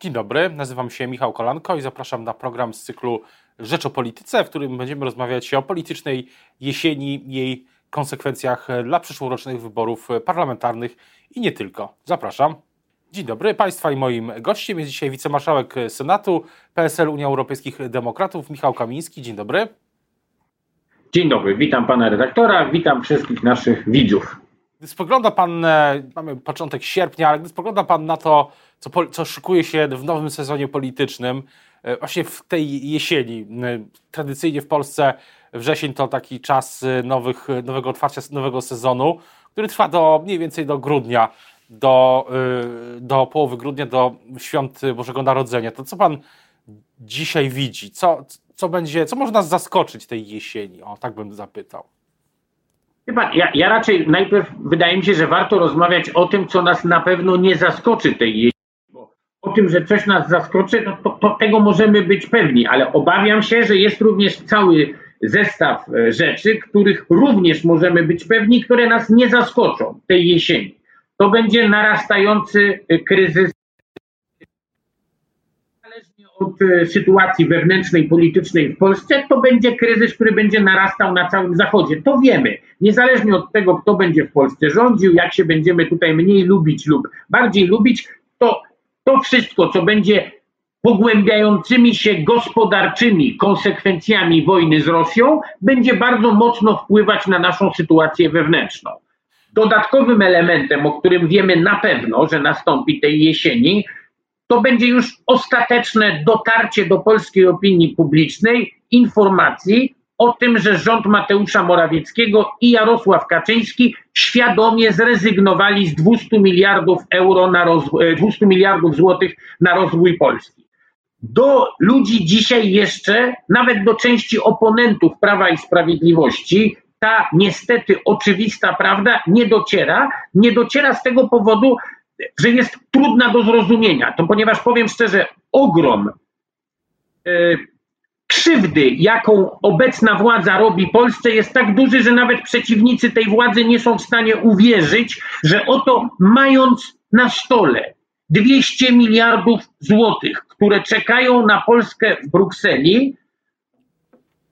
Dzień dobry, nazywam się Michał Kolanko i zapraszam na program z cyklu Rzecz o Polityce, w którym będziemy rozmawiać o politycznej jesieni, jej konsekwencjach dla przyszłorocznych wyborów parlamentarnych i nie tylko. Zapraszam. Dzień dobry Państwa i moim gościem jest dzisiaj wicemarszałek Senatu PSL Unia Europejskich Demokratów Michał Kamiński. Dzień dobry. Dzień dobry, witam pana redaktora, witam wszystkich naszych widzów. Gdy spogląda pan, e, mamy początek sierpnia, ale gdy spogląda pan na to, co, co szykuje się w nowym sezonie politycznym, e, właśnie w tej jesieni, e, tradycyjnie w Polsce wrzesień to taki czas nowych, nowego otwarcia nowego sezonu, który trwa do mniej więcej do grudnia, do, do połowy grudnia, do świąt Bożego Narodzenia. To co pan dzisiaj widzi? Co, co będzie, co może nas zaskoczyć tej jesieni? O, tak bym zapytał. Chyba ja, ja raczej najpierw wydaje mi się, że warto rozmawiać o tym, co nas na pewno nie zaskoczy tej jesieni. Bo o tym, że coś nas zaskoczy, to, to, to tego możemy być pewni, ale obawiam się, że jest również cały zestaw e, rzeczy, których również możemy być pewni, które nas nie zaskoczą tej jesieni. To będzie narastający e, kryzys od e, sytuacji wewnętrznej, politycznej w Polsce, to będzie kryzys, który będzie narastał na całym Zachodzie. To wiemy. Niezależnie od tego, kto będzie w Polsce rządził, jak się będziemy tutaj mniej lubić lub bardziej lubić, to to wszystko, co będzie pogłębiającymi się gospodarczymi konsekwencjami wojny z Rosją, będzie bardzo mocno wpływać na naszą sytuację wewnętrzną. Dodatkowym elementem, o którym wiemy na pewno, że nastąpi tej jesieni, to będzie już ostateczne dotarcie do polskiej opinii publicznej informacji o tym, że rząd Mateusza Morawieckiego i Jarosław Kaczyński świadomie zrezygnowali z 200 miliardów euro na rozwój, 200 miliardów złotych na rozwój Polski. Do ludzi dzisiaj jeszcze, nawet do części oponentów Prawa i Sprawiedliwości, ta niestety oczywista prawda nie dociera. Nie dociera z tego powodu, że jest trudna do zrozumienia. To ponieważ powiem szczerze, ogrom e, krzywdy, jaką obecna władza robi Polsce, jest tak duży, że nawet przeciwnicy tej władzy nie są w stanie uwierzyć, że oto mając na stole 200 miliardów złotych, które czekają na Polskę w Brukseli,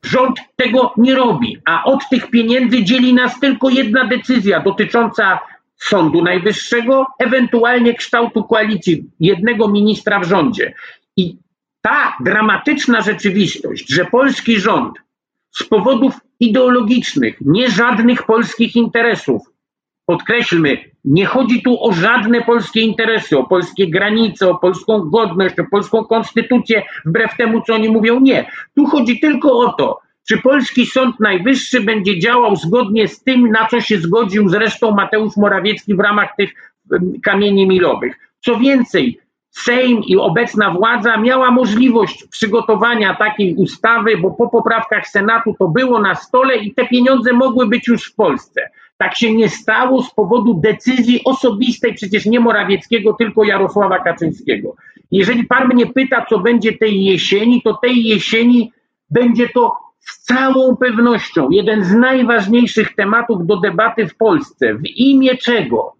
rząd tego nie robi, a od tych pieniędzy dzieli nas tylko jedna decyzja dotycząca Sądu Najwyższego, ewentualnie kształtu koalicji jednego ministra w rządzie. I ta dramatyczna rzeczywistość, że polski rząd z powodów ideologicznych, nie żadnych polskich interesów, podkreślmy, nie chodzi tu o żadne polskie interesy, o polskie granice, o polską godność, o polską konstytucję, wbrew temu, co oni mówią, nie. Tu chodzi tylko o to, czy polski Sąd Najwyższy będzie działał zgodnie z tym, na co się zgodził zresztą Mateusz Morawiecki w ramach tych kamieni milowych? Co więcej, Sejm i obecna władza miała możliwość przygotowania takiej ustawy, bo po poprawkach Senatu to było na stole i te pieniądze mogły być już w Polsce. Tak się nie stało z powodu decyzji osobistej, przecież nie Morawieckiego, tylko Jarosława Kaczyńskiego. Jeżeli pan mnie pyta, co będzie tej jesieni, to tej jesieni będzie to z całą pewnością jeden z najważniejszych tematów do debaty w Polsce. W imię czego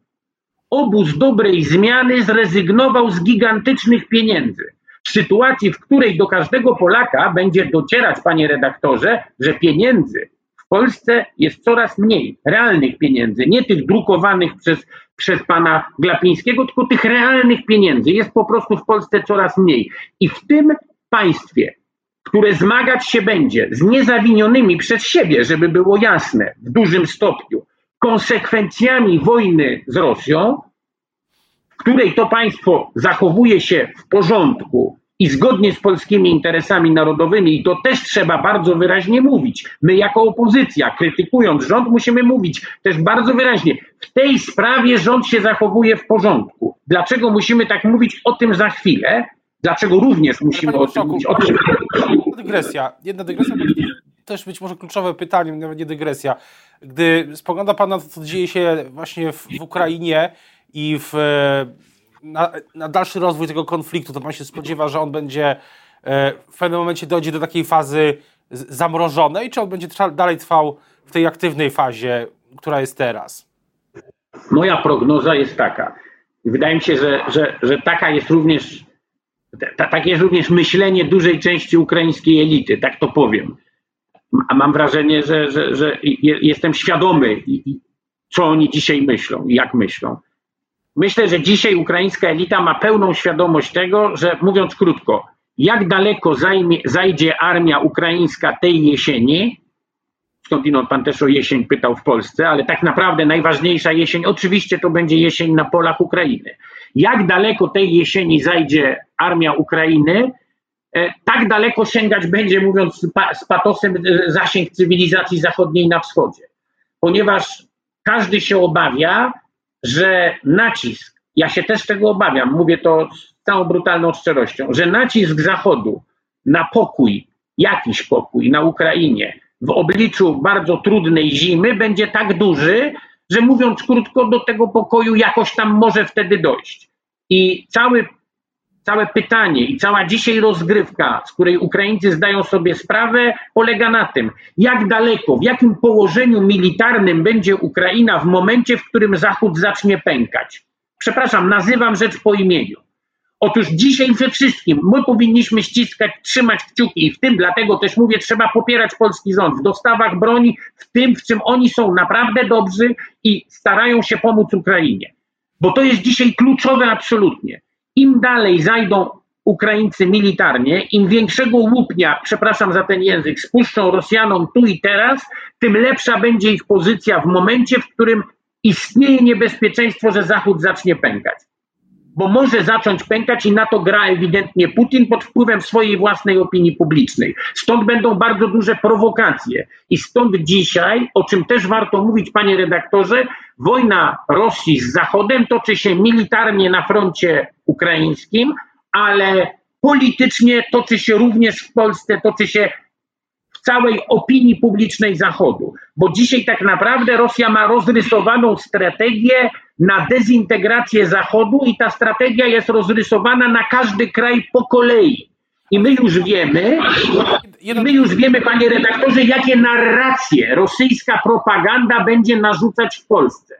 obóz dobrej zmiany zrezygnował z gigantycznych pieniędzy. W sytuacji, w której do każdego Polaka będzie docierać, panie redaktorze, że pieniędzy w Polsce jest coraz mniej, realnych pieniędzy, nie tych drukowanych przez, przez pana Glapińskiego, tylko tych realnych pieniędzy. Jest po prostu w Polsce coraz mniej. I w tym państwie które zmagać się będzie z niezawinionymi przez siebie, żeby było jasne, w dużym stopniu, konsekwencjami wojny z Rosją, w której to państwo zachowuje się w porządku i zgodnie z polskimi interesami narodowymi, i to też trzeba bardzo wyraźnie mówić. My, jako opozycja, krytykując rząd, musimy mówić też bardzo wyraźnie: w tej sprawie rząd się zachowuje w porządku. Dlaczego musimy tak mówić o tym za chwilę? Dlaczego również musimy o tym mówić? Dygresja. Jedna dygresja, też być może kluczowe pytanie, nawet nie dygresja. Gdy spogląda Pan na to, co dzieje się właśnie w, w Ukrainie i w, na, na, dalszy rozwój tego konfliktu, to Pan się spodziewa, że on będzie e, w pewnym momencie dojdzie do takiej fazy zamrożonej, czy on będzie trwa, dalej trwał w tej aktywnej fazie, która jest teraz? Moja prognoza jest taka. Wydaje mi się, że, że, że taka jest również Tak jest również myślenie dużej części ukraińskiej elity, tak to powiem. A mam wrażenie, że, że, że jestem świadomy, co oni dzisiaj myślą i jak myślą. Myślę, że dzisiaj ukraińska elita ma pełną świadomość tego, że mówiąc krótko, jak daleko zajmie, zajdzie armia ukraińska tej jesieni, skądinąd pan też o jesień pytał w Polsce, ale tak naprawdę najważniejsza jesień, oczywiście to będzie jesień na polach Ukrainy. Jak daleko tej jesieni zajdzie armia Ukrainy, e, tak daleko sięgać będzie, mówiąc z patosem, e, zasięg cywilizacji zachodniej na wschodzie. Ponieważ każdy się obawia, że nacisk, ja się też tego obawiam, mówię to z całą brutalną szczerością, że nacisk Zachodu na pokój, jakiś pokój na Ukrainie w obliczu bardzo trudnej zimy będzie tak duży, że mówiąc krótko, do tego pokoju jakoś tam może wtedy dojść. I cały, całe pytanie i cała dzisiaj rozgrywka, z której Ukraińcy zdają sobie sprawę, polega na tym, jak daleko, w jakim położeniu militarnym będzie Ukraina w momencie, w którym Zachód zacznie pękać. Przepraszam, nazywam rzecz po imieniu. Otóż dzisiaj we wszystkim my powinniśmy ściskać, trzymać kciuki i w tym dlatego też mówię, trzeba popierać polski rząd w dostawach broni, w tym, w czym oni są naprawdę dobrzy i starają się pomóc Ukrainie. Bo to jest dzisiaj kluczowe absolutnie. Im dalej zajdą Ukraińcy militarnie, im większego łupnia, przepraszam za ten język, spuszczą Rosjanom tu i teraz, tym lepsza będzie ich pozycja w momencie, w którym istnieje niebezpieczeństwo, że Zachód zacznie pękać bo może zacząć pękać i na to gra ewidentnie Putin pod wpływem swojej własnej opinii publicznej. Stąd będą bardzo duże prowokacje. I stąd dzisiaj, o czym też warto mówić, panie redaktorze, wojna Rosji z Zachodem toczy się militarnie na froncie ukraińskim, ale politycznie toczy się również w Polsce, toczy się całej opinii publicznej Zachodu. Bo dzisiaj tak naprawdę Rosja ma rozrysowaną strategię na dezintegrację Zachodu i ta strategia jest rozrysowana na każdy kraj po kolei. I my już wiemy, my już wiemy, panie redaktorze, jakie narracje rosyjska propaganda będzie narzucać w Polsce.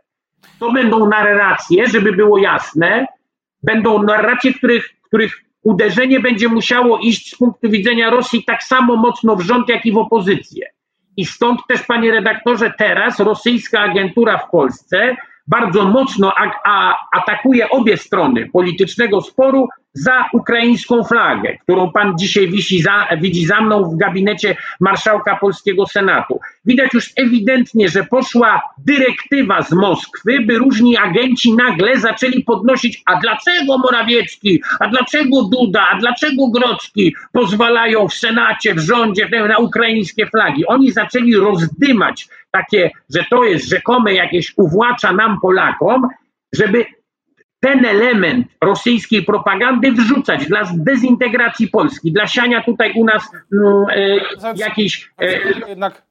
To będą narracje, żeby było jasne, będą narracje, których, których uderzenie będzie musiało iść z punktu widzenia Rosji tak samo mocno w rząd, jak i w opozycję. I stąd też, panie redaktorze, teraz rosyjska agentura w Polsce bardzo mocno atakuje obie strony politycznego sporu za ukraińską flagę, którą pan dzisiaj wisi za, widzi za mną w gabinecie marszałka polskiego Senatu. Widać już ewidentnie, że poszła dyrektywa z Moskwy, by różni agenci nagle zaczęli podnosić, a dlaczego Morawiecki, a dlaczego Duda, a dlaczego Grocki pozwalają w Senacie, w rządzie na ukraińskie flagi. Oni zaczęli rozdymać takie, że to jest rzekome jakieś uwłacza nam Polakom, żeby ten element rosyjskiej propagandy wrzucać dla dezintegracji Polski, dla siania tutaj u nas no, e, jakiejś. E, jednak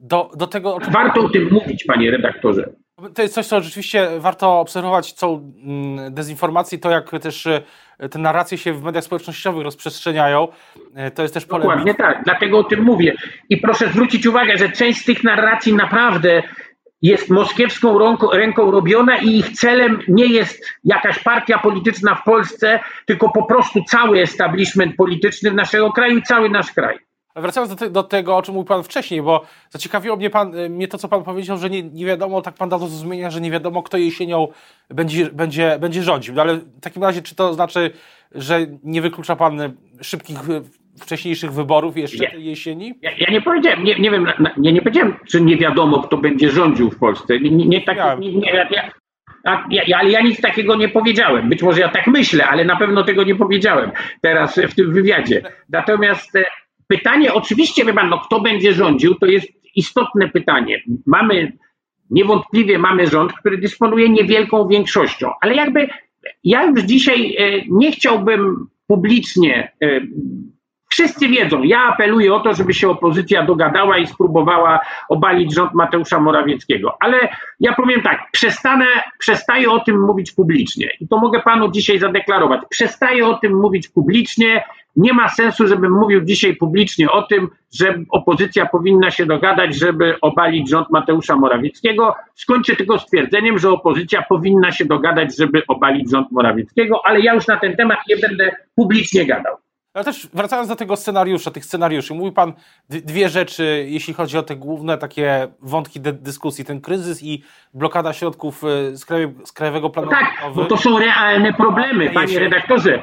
do, do tego. Warto o tym mówić, panie redaktorze. To jest coś, co rzeczywiście warto obserwować, tą mm, dezinformację, to jak też e, te narracje się w mediach społecznościowych rozprzestrzeniają. E, to jest też pole. Dokładnie tak, dlatego o tym mówię. I proszę zwrócić uwagę, że część z tych narracji naprawdę jest moskiewską ręką, ręką robiona i ich celem nie jest jakaś partia polityczna w Polsce, tylko po prostu cały establishment polityczny naszego kraju i cały nasz kraj. Wracając do, te, do, tego, o czym mówił Pan wcześniej, bo zaciekawiło mnie, pan, y, mnie to, co Pan powiedział, że nie, nie wiadomo, tak Pan dał do zrozumienia, że nie wiadomo, kto jesienią będzie, będzie, będzie rządził. No ale w takim razie, czy to znaczy, że nie wyklucza Pan szybkich y, wcześniejszych wyborów jeszcze ja, tej jesieni? Ja, ja, nie powiedziałem, nie, nie wiem, nie, nie powiedziałem, czy nie wiadomo, kto będzie rządził w Polsce. Nie, nie, tak, nie, nie, ja, ja, ale ja nic takiego nie powiedziałem. Być może ja tak myślę, ale na pewno tego nie powiedziałem teraz w tym wywiadzie. Natomiast e, pytanie, oczywiście, wie pan, no, kto będzie rządził, to jest istotne pytanie. Mamy, niewątpliwie mamy rząd, który dysponuje niewielką większością, ale jakby ja już dzisiaj e, nie chciałbym publicznie e, Wszyscy wiedzą, ja apeluję o to, żeby się opozycja dogadała i spróbowała obalić rząd Mateusza Morawieckiego. Ale ja powiem tak, przestanę, przestaję o tym mówić publicznie i to mogę panu dzisiaj zadeklarować. Przestaję o tym mówić publicznie, nie ma sensu, żebym mówił dzisiaj publicznie o tym, że opozycja powinna się dogadać, żeby obalić rząd Mateusza Morawieckiego. Skończę tylko stwierdzeniem, że opozycja powinna się dogadać, żeby obalić rząd Morawieckiego, ale ja już na ten temat nie będę publicznie gadał. Ale też wracając do tego scenariusza, tych scenariuszy, mówił Pan dwie rzeczy, jeśli chodzi o te główne takie wątki dyskusji, ten kryzys i blokada środków y, z, z Krajowego Planu no Tak, bo to są realne problemy, Panie redaktorze.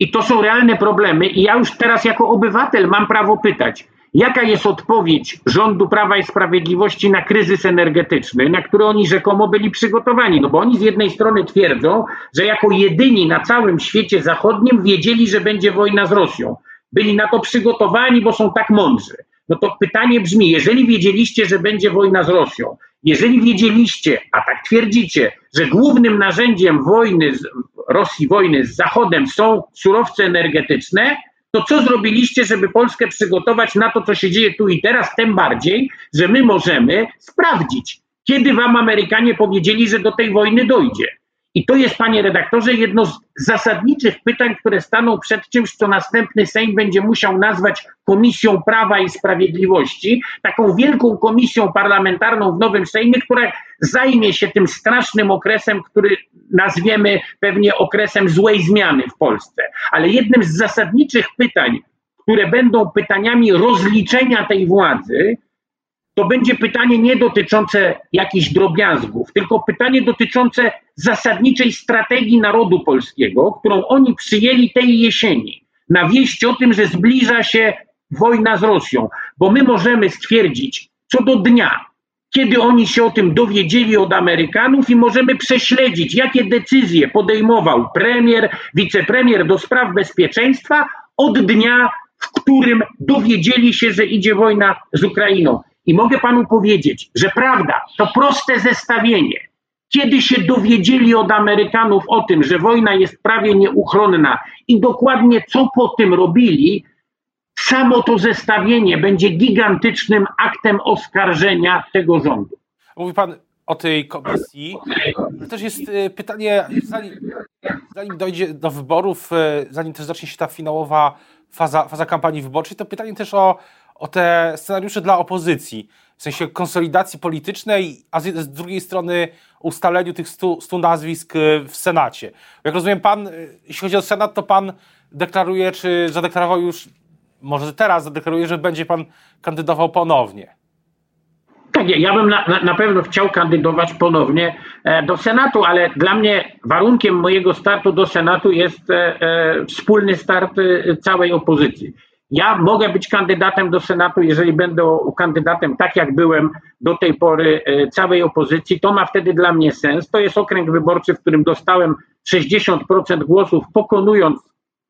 I to są realne problemy. I ja już teraz jako obywatel mam prawo pytać, Jaka jest odpowiedź rządu Prawa i Sprawiedliwości na kryzys energetyczny, na który oni rzekomo byli przygotowani? No bo oni z jednej strony twierdzą, że jako jedyni na całym świecie zachodnim wiedzieli, że będzie wojna z Rosją. Byli na to przygotowani, bo są tak mądrzy. No to pytanie brzmi, jeżeli wiedzieliście, że będzie wojna z Rosją, jeżeli wiedzieliście, a tak twierdzicie, że głównym narzędziem wojny z Rosji, wojny z Zachodem są surowce energetyczne, to co zrobiliście, żeby Polskę przygotować na to, co się dzieje tu i teraz, tym bardziej, że my możemy sprawdzić, kiedy wam Amerykanie powiedzieli, że do tej wojny dojdzie. I to jest, panie redaktorze, jedno z zasadniczych pytań, które staną przed czymś, co następny Sejm będzie musiał nazwać Komisją Prawa i Sprawiedliwości, taką wielką komisją parlamentarną w nowym Sejmie, która zajmie się tym strasznym okresem, który nazwiemy pewnie okresem złej zmiany w Polsce. Ale jednym z zasadniczych pytań, które będą pytaniami rozliczenia tej władzy, to będzie pytanie nie dotyczące jakichś drobiazgów, tylko pytanie dotyczące zasadniczej strategii narodu polskiego, którą oni przyjęli tej jesieni, na wieść o tym, że zbliża się wojna z Rosją, bo my możemy stwierdzić co do dnia, kiedy oni się o tym dowiedzieli od Amerykanów i możemy prześledzić, jakie decyzje podejmował premier, wicepremier do spraw bezpieczeństwa od dnia, w którym dowiedzieli się, że idzie wojna z Ukrainą. I mogę panu powiedzieć, że prawda, to proste zestawienie. Kiedy się dowiedzieli od Amerykanów o tym, że wojna jest prawie nieuchronna i dokładnie co po tym robili, samo to zestawienie będzie gigantycznym aktem oskarżenia tego rządu. Mówi pan o tej komisji. Też jest y, pytanie, zanim, zanim dojdzie do wyborów, y, zanim też zacznie się ta finałowa faza, faza kampanii wyborczej, to pytanie też o o te scenariusze dla opozycji, w sensie konsolidacji politycznej, a z, drugiej strony ustaleniu tych stu, stu nazwisk y, w Senacie. Jak rozumiem, pan, y, jeśli chodzi o Senat, to pan deklaruje, czy zadeklarował już, może teraz zadeklaruje, że będzie pan kandydował ponownie. Tak, ja bym na, na, pewno chciał kandydować ponownie e, do Senatu, ale dla mnie warunkiem mojego startu do Senatu jest e, e, wspólny start e, całej opozycji. Ja mogę być kandydatem do Senatu, jeżeli będę kandydatem tak jak byłem do tej pory e, całej opozycji, to ma wtedy dla mnie sens. To jest okręg wyborczy, w którym dostałem 60% głosów, pokonując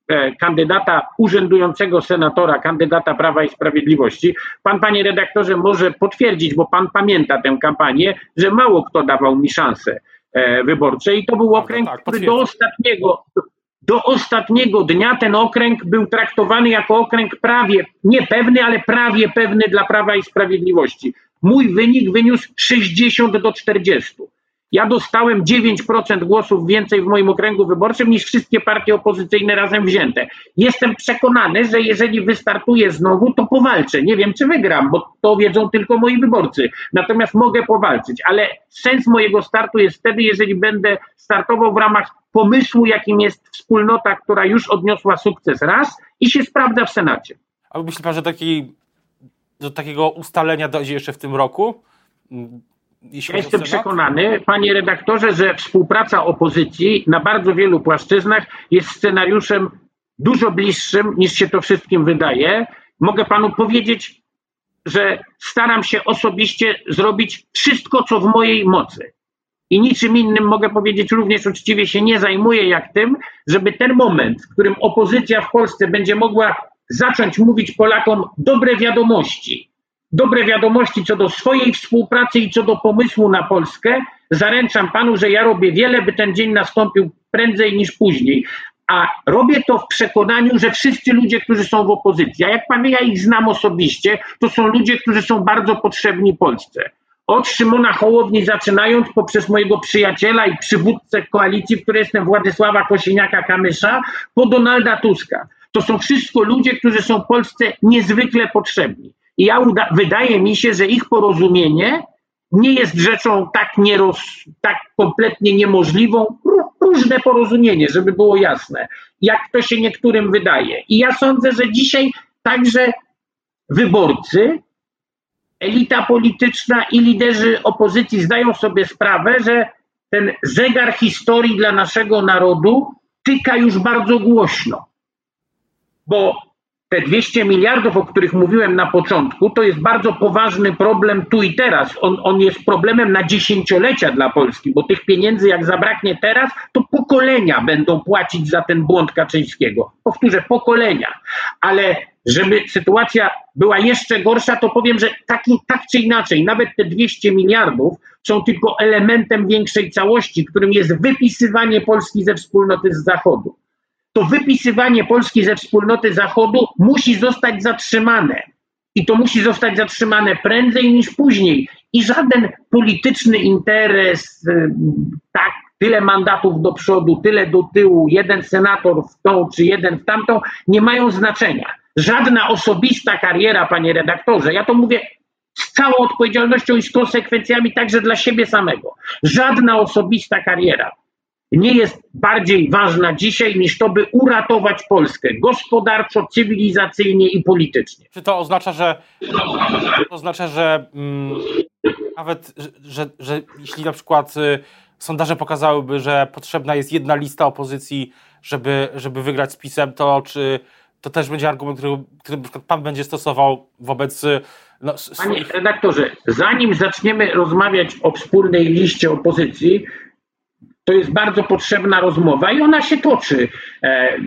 e, kandydata urzędującego senatora, kandydata Prawa i Sprawiedliwości. Pan, panie redaktorze, może potwierdzić, bo pan pamięta tę kampanię, że mało kto dawał mi szansę e, wyborcze i to był okręg, tak, który do ostatniego, do ostatniego dnia ten okręg był traktowany jako okręg prawie niepewny, ale prawie pewny dla Prawa i Sprawiedliwości. Mój wynik wyniósł 60 do 40. Ja dostałem 9% głosów więcej w moim okręgu wyborczym niż wszystkie partie opozycyjne razem wzięte. Jestem przekonany, że jeżeli wystartuję znowu, to powalczę. Nie wiem, czy wygram, bo to wiedzą tylko moi wyborcy. Natomiast mogę powalczyć, ale sens mojego startu jest wtedy, jeżeli będę startował w ramach pomysłu, jakim jest wspólnota, która już odniosła sukces raz i się sprawdza w Senacie. A myśli pan, że taki, do takiego ustalenia dojdzie jeszcze w tym roku? ja jestem przekonany, panie redaktorze, że współpraca opozycji na bardzo wielu płaszczyznach jest scenariuszem dużo bliższym niż się to wszystkim wydaje. Mogę panu powiedzieć, że staram się osobiście zrobić wszystko, co w mojej mocy. I niczym innym mogę powiedzieć również uczciwie się nie zajmuję jak tym, żeby ten moment, w którym opozycja w Polsce będzie mogła zacząć mówić Polakom dobre wiadomości, dobre wiadomości co do swojej współpracy i co do pomysłu na Polskę. Zaręczam panu, że ja robię wiele, by ten dzień nastąpił prędzej niż później. A robię to w przekonaniu, że wszyscy ludzie, którzy są w opozycji, a jak pan ja ich znam osobiście, to są ludzie, którzy są bardzo potrzebni Polsce. Od Szymona Hołowni zaczynając poprzez mojego przyjaciela i przywódcę koalicji, w której jestem Władysława Kosiniaka-Kamysza, po Donalda Tuska. To są wszystko ludzie, którzy są Polsce niezwykle potrzebni. I ja uda- wydaje mi się, że ich porozumienie nie jest rzeczą tak, nieroz, tak kompletnie niemożliwą. Różne porozumienie, żeby było jasne, jak to się niektórym wydaje. I ja sądzę, że dzisiaj także wyborcy, elita polityczna i liderzy opozycji zdają sobie sprawę, że ten zegar historii dla naszego narodu tyka już bardzo głośno. Bo te 200 miliardów, o których mówiłem na początku, to jest bardzo poważny problem tu i teraz. On, on jest problemem na dziesięciolecia dla Polski, bo tych pieniędzy, jak zabraknie teraz, to pokolenia będą płacić za ten błąd Kaczyńskiego. Powtórzę, pokolenia. Ale żeby sytuacja była jeszcze gorsza, to powiem, że taki, tak czy inaczej, nawet te 200 miliardów są tylko elementem większej całości, którym jest wypisywanie Polski ze wspólnoty z Zachodu to wypisywanie Polski ze wspólnoty Zachodu musi zostać zatrzymane. I to musi zostać zatrzymane prędzej niż później. I żaden polityczny interes, y, tak, tyle mandatów do przodu, tyle do tyłu, jeden senator w tą czy jeden w tamtą, nie mają znaczenia. Żadna osobista kariera, panie redaktorze, ja to mówię z całą odpowiedzialnością i z konsekwencjami także dla siebie samego. Żadna osobista kariera nie jest bardziej ważna dzisiaj niż to, by uratować Polskę gospodarczo, cywilizacyjnie i politycznie. Czy to oznacza, że to oznacza, że mm, nawet, że, że jeśli na przykład y, sondaże pokazałyby, że potrzebna jest jedna lista opozycji, żeby, żeby wygrać z PiSem, to czy to też będzie argument, który, który pan będzie stosował wobec y, no, Panie redaktorze, zanim zaczniemy rozmawiać o wspólnej liście opozycji, to jest bardzo potrzebna rozmowa i ona się toczy. E,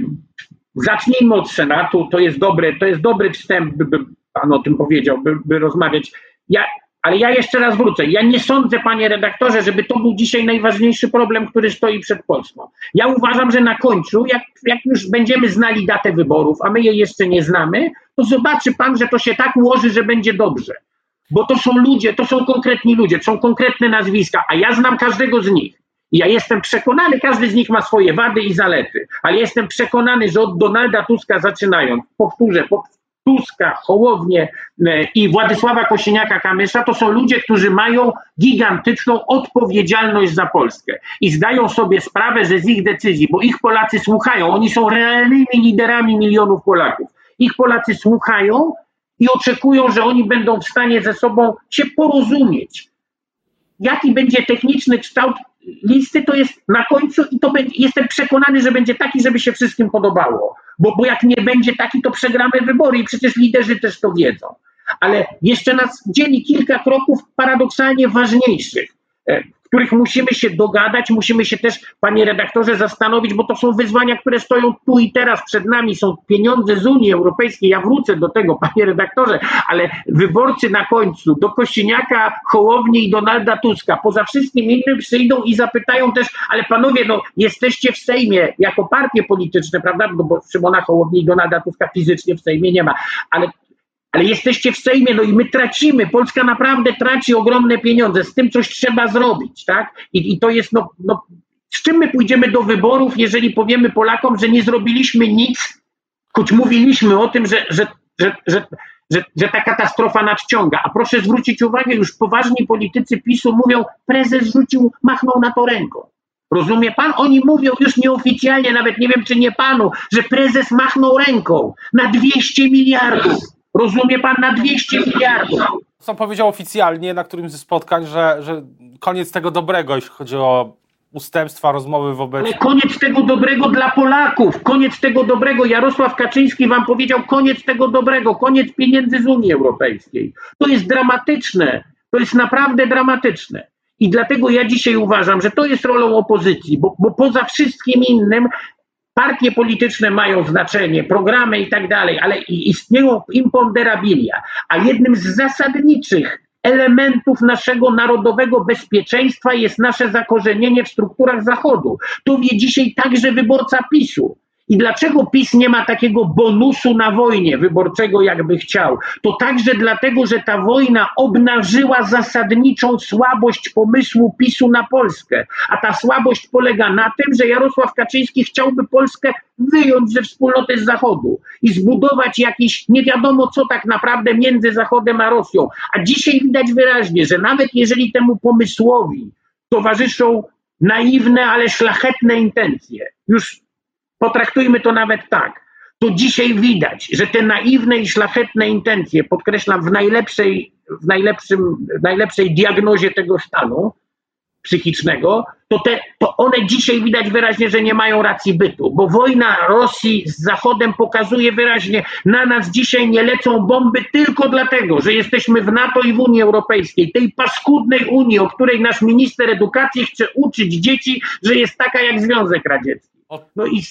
zacznijmy od Senatu, to jest dobry, to jest dobry wstęp, by, by pan o tym powiedział, by, by rozmawiać. Ja, ale ja jeszcze raz wrócę. Ja nie sądzę, panie redaktorze, żeby to był dzisiaj najważniejszy problem, który stoi przed Polską. Ja uważam, że na końcu, jak, jak już będziemy znali datę wyborów, a my jej jeszcze nie znamy, to zobaczy pan, że to się tak ułoży, że będzie dobrze. Bo to są ludzie, to są konkretni ludzie, to są konkretne nazwiska, a ja znam każdego z nich. Ja jestem przekonany, każdy z nich ma swoje wady i zalety, ale jestem przekonany, że od Donalda Tuska zaczynając, powtórzę, Tuska, Hołownię e, i Władysława Kosiniaka-Kamysza to są ludzie, którzy mają gigantyczną odpowiedzialność za Polskę i zdają sobie sprawę, że z ich decyzji, bo ich Polacy słuchają, oni są realnymi liderami milionów Polaków. Ich Polacy słuchają i oczekują, że oni będą w stanie ze sobą się porozumieć. Jaki będzie techniczny kształt listy to jest na końcu i to będzie, jestem przekonany, że będzie taki, żeby się wszystkim podobało. Bo, bo jak nie będzie taki, to przegramy wybory i przecież liderzy też to wiedzą. Ale jeszcze nas dzieli kilka kroków paradoksalnie ważniejszych. Których musimy się dogadać, musimy się też, panie redaktorze, zastanowić, bo to są wyzwania, które stoją tu i teraz przed nami, są pieniądze z Unii Europejskiej. Ja wrócę do tego, panie redaktorze, ale wyborcy na końcu do Kościniaka, Hołowni i Donalda Tuska, poza wszystkim innym przyjdą i zapytają też, ale panowie, no jesteście w Sejmie jako partie polityczne, prawda, no bo Szymona Hołowni i Donalda Tuska fizycznie w Sejmie nie ma, ale ale jesteście w Sejmie, no i my tracimy, Polska naprawdę traci ogromne pieniądze, z tym coś trzeba zrobić, tak? I, i to jest, no, no, z czym my pójdziemy do wyborów, jeżeli powiemy Polakom, że nie zrobiliśmy nic, choć mówiliśmy o tym, że, że, że, że, że, że ta katastrofa nadciąga. A proszę zwrócić uwagę, już poważni politycy PiSu mówią, prezes rzucił, machnął na to ręką. Rozumie pan? Oni mówią już nieoficjalnie, nawet nie wiem czy nie panu, że prezes machnął ręką na 200 miliardów. Rozumie pan na 200 miliardów. Co powiedział oficjalnie na którymś ze spotkań, że, że koniec tego dobrego, jeśli chodzi o ustępstwa, rozmowy wobec. Ale koniec tego dobrego dla Polaków, koniec tego dobrego. Jarosław Kaczyński wam powiedział koniec tego dobrego, koniec pieniędzy z Unii Europejskiej. To jest dramatyczne, to jest naprawdę dramatyczne. I dlatego ja dzisiaj uważam, że to jest rolą opozycji, bo, bo poza wszystkim innym Partie polityczne mają znaczenie, programy i tak dalej, ale istnieją imponderabilia. A jednym z zasadniczych elementów naszego narodowego bezpieczeństwa jest nasze zakorzenienie w strukturach Zachodu. To wie dzisiaj także wyborca PiSu. I dlaczego PiS nie ma takiego bonusu na wojnie wyborczego, jakby chciał? To także dlatego, że ta wojna obnażyła zasadniczą słabość pomysłu PiSu na Polskę. A ta słabość polega na tym, że Jarosław Kaczyński chciałby Polskę wyjąć ze wspólnoty z Zachodu i zbudować jakiś nie wiadomo co tak naprawdę między Zachodem a Rosją. A dzisiaj widać wyraźnie, że nawet jeżeli temu pomysłowi towarzyszą naiwne, ale szlachetne intencje, już potraktujmy to nawet tak, to dzisiaj widać, że te naiwne i szlachetne intencje, podkreślam, w najlepszej, w najlepszym, w najlepszej diagnozie tego stanu psychicznego, to, te, to one dzisiaj widać wyraźnie, że nie mają racji bytu, bo wojna Rosji z Zachodem pokazuje wyraźnie, na nas dzisiaj nie lecą bomby tylko dlatego, że jesteśmy w NATO i w Unii Europejskiej, tej paskudnej Unii, o której nasz minister edukacji chce uczyć dzieci, że jest taka jak Związek Radziecki. No i,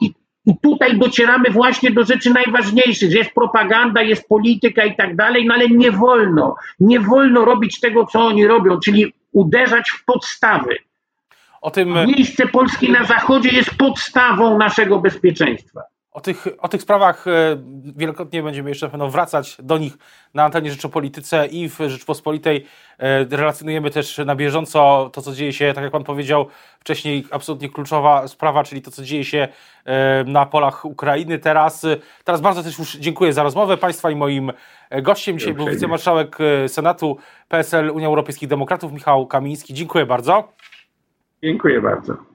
i, i tutaj docieramy właśnie do rzeczy najważniejszych, że jest propaganda, jest polityka i tak dalej, no ale nie wolno, nie wolno robić tego, co oni robią, czyli uderzać w podstawy. Tym... Miejsce Polski na Zachodzie jest podstawą naszego bezpieczeństwa. O tych, o tych sprawach e, wielokrotnie będziemy jeszcze na pewno wracać do nich na antenie Rzeczopolityce i w Rzeczpospolitej. E, relacjonujemy też na bieżąco to, co dzieje się, tak jak Pan powiedział wcześniej, absolutnie kluczowa sprawa, czyli to, co dzieje się e, na polach Ukrainy teraz. Teraz bardzo też już dziękuję za rozmowę Państwa i moim gościem dzisiaj był wicemarszałek Senatu PSL Unia Europejskich Demokratów Michał Kamiński. Dziękuję bardzo. Dziękuję bardzo.